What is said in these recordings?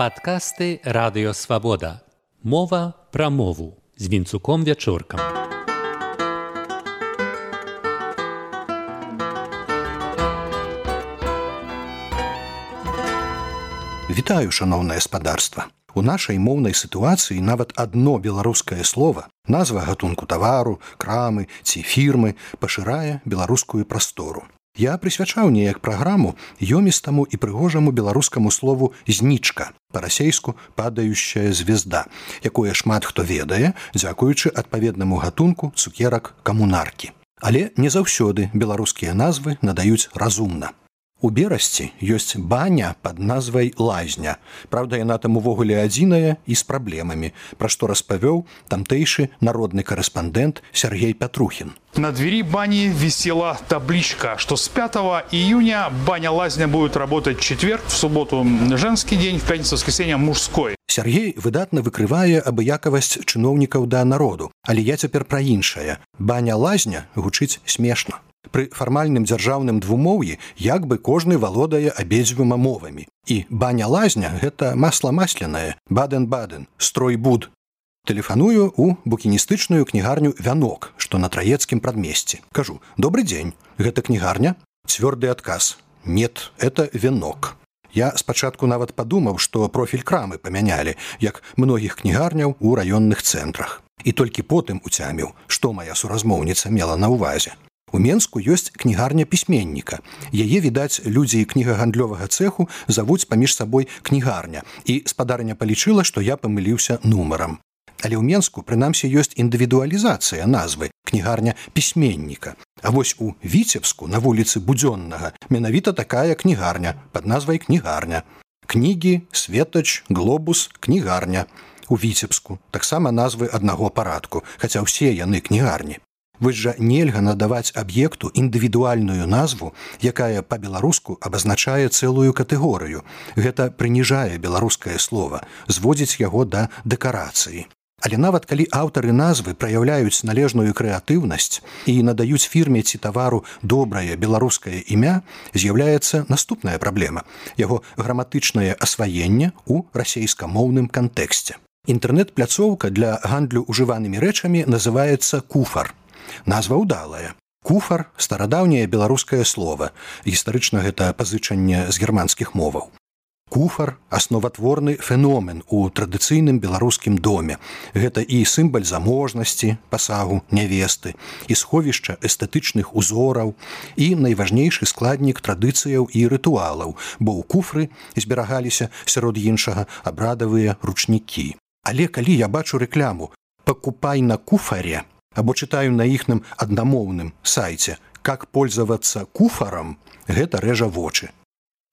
Падкасты радыёвабода. Мова пра мову з вінцуком вячоркам. Вітаю шаноўнае спадарства. У нашай моўнай сітуацыі нават адно беларускае слово, назва гатунку тавару, крамы ці фірмы пашырае беларускую прастору. Я прысвячаў неяк праграму ёмістаму і прыгожаму беларускаму слову знічка па-расейску падающая звезда, якое шмат хто ведае, дзякуючы адпаведнаму гатунку цукерак камунаркі. Але не заўсёды беларускія назвы надаюць разумна. У берасці ёсць баня под назвай лазня. Праўда, яна там увогуле адзіная і з праблемамі, пра што распавёў тамтэйшы народны корэспандэнт Сергей Пятрухін. На двери бани висела табличка, что с 5 июня баня-лазня будет работать четверг, в субботу женский день, в пятницу воскресенье мужской. Сергей выдатна выкрывае абыякавасць чыноўнікаў да народу, але я цяпер пра іншае. Баня-лазня гучыць смешна. Пры фармальным дзяржаўным двумоўі як бы кожны валодае абедзвюма мовамі. І баня лазня гэта масла масляное, баден-баден, строй буд. Тэлефаную ў букіністычную кнігарню вянок, што на траецкім прадмесці. Кажу: добрый дзень, гэта кнігарня, цвёрды адказ. нет, это вянок. Я спачатку нават падумаў, што профіль крамы памянялі, як многіх кнігарняў у раённых цэнтрах. І толькі потым уцяміў, што мая суразмоўніца мела на ўвазе. У Менску ёсць кнігарня пісьменніка. Яе відаць людзі кнігагандлёвага цэху завуць паміж сабой кнігарня і спадарня палічыла, што я памыліўся нумарам. Але ў Менску прынамсі ёсць індывідуалізацыя назвы кнігарня пісьменніка. А вось у віцебску на вуліцы будзённага менавіта такая кнігарня под назвай кнігарня. Кнігі, светач, глобус, кнігарня. У віцебску таксама назвы аднаго парадку, хаця ўсе яны кнігарні. Вось жа нельга надаваць аб'екту індывідуальную назву, якая па-беларуску абазначае цэлую катэгорыю. Гэта прыніжае беларускае слово, зводзіць яго да дэкарацыі. Але нават калі аўтары назвы праяўляюць належную крэатыўнасць і надаюць фірме ці тавару добрае беларускае імя, з'яўляецца наступная праблема яго граматычнае асваенне ў расейскамоўным кантэксце. Інтэрнэт-пляцоўка для гандлю ужыванымі рэчамі называецца куфар назва ўдалая. Куфар старадаўняе беларускае слово гістарычна гэта пазычанне з германскіх моваў. Куфар асноватворны феномен у традыцыйным беларускім доме. Гэта і сімбаль заможнасці пасагу нявесты і сховішча эстэтычных узораў і найважнейшы складнік традыцыяў і рытуалаў бо ў куфры зберагаліся сярод іншага абрадавыя ручнікі. Але калі я бачу рэкляму пакупай на куфаре або чытаю на іхным аднамоўным сайце. Как пользоваться куфарам гэта рэжа вочы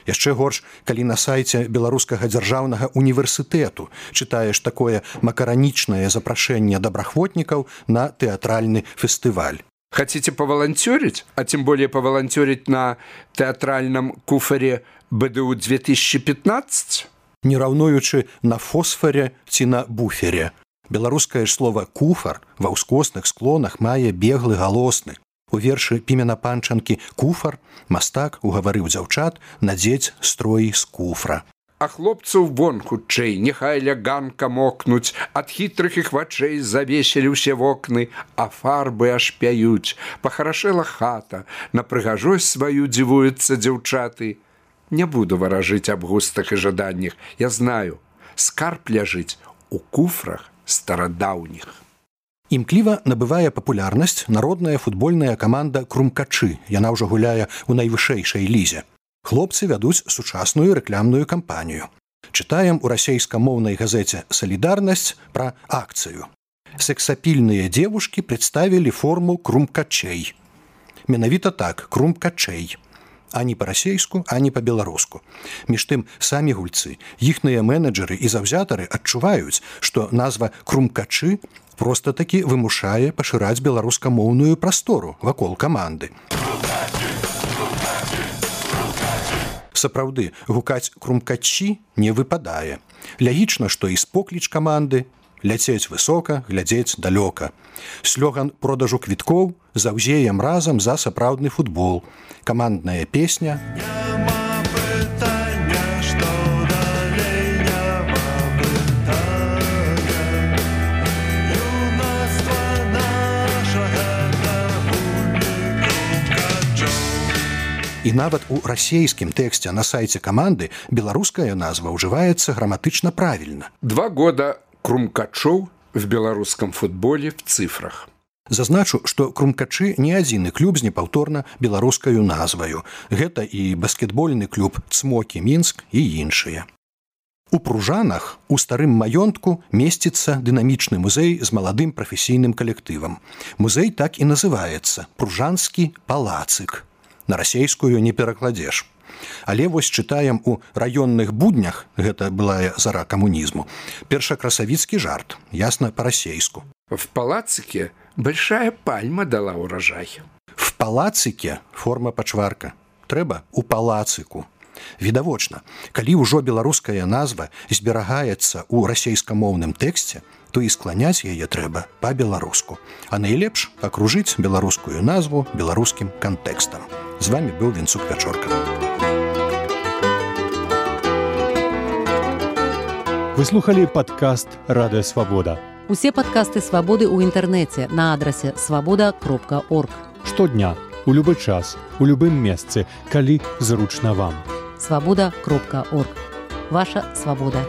яшчэ горш калі на сайце беларускага дзяржаўнага універсітэту чытаеш такое макаранічнае запрашэнне добраахвотнікаў на тэатральны фестываль. Хотите паваланцёрить а тем более паваланцёрить на тэатральным куфаре бДУ 2015 не раўнуючы на фосфаре ці на буфере Беларускае ж слова куфар ва ўскосных склонах мае беглы галосны. У вершы пімена панчанкі куфар мастак угаварыў дзяўчат надзець строі з куфра. А хлопцаў вон хутчэй, няхай ля ганка мокнуць, ад хітрых іх вачэй завесілі ўсе вокны, а фарбы аж пяюць, пахарашэла хата, на прыгажосць сваю дзівуюцца дзяўчаты. Не буду варажыць аб густах і жаданнях, я знаю, скарб ляжыць у куфрах старадаўніх. Імкліва набывае папулярнасць народная футбольная каманда крумкачы. Яна ўжо гуляе ў найвышэйшай лізе. Хлопцы вядуць сучасную рэклямную кампанію. Чытаем у расейскамоўнай газеце салідарнасць пра акцыю. Сексапільныя девушкі прадставілі форму крумкачэй. Менавіта так крумкачэй ані па-расейску, ані па-беларуску. Між тым самі гульцы, іхныя менеджеры і заўзятары адчуваюць, што назва крумкачы проста-такі вымушае пашыраць беларускамоўную прастору вакол каманды. Сапраўды гукаць крумкачі не выпадае. Лягічна, што і спокліч каманды ляцець высока, глядзець далёка. Слёган продажу квіткоў заўзеем разам за сапраўдны футбол. Камандная песня. Няма і нават у расійскім тэксце на сайце каманды беларуская назва ўжываецца граматычна правільна. Два года крумкачоў в беларускам футболе в цифрах. Зазначу, што крумкачы не адзіны клуб з непаўторна беларускаю назваю. Гэта і баскетбольны клуб цмокі мінск і іншыя. У пружанах у старым маёнтку месціцца дынамічны музей з маладым прафесійным калектывам. Музей так і называецца пружанскі палацык. На расейскую не перакладзеш. Але вось чытаем у раённых буднях гэта былая зара камунізму. Першакрасавіцкі жарт, ясна па-расейску. В палацыке большая пальма дала урожай. В палацыке форма пачварка. Трэба у палацыку. Відавочна, калі ўжо беларуская назва зберагаецца ў расейскамоўным тэксце, то і скланяць яе трэба па-беларуску. А найлепш акружыць беларускую назву беларускім кантэкстам. З вами быў вінцук вячорка. Вы слухали падкаст радыё свабода. Усе падкасты свабоды ў інтэрнэце на адрасе свабода кропка орг. Штодня, у любы час, у любым месцы, калі зручна вам. Свабода кропка орг. Ваша свабода.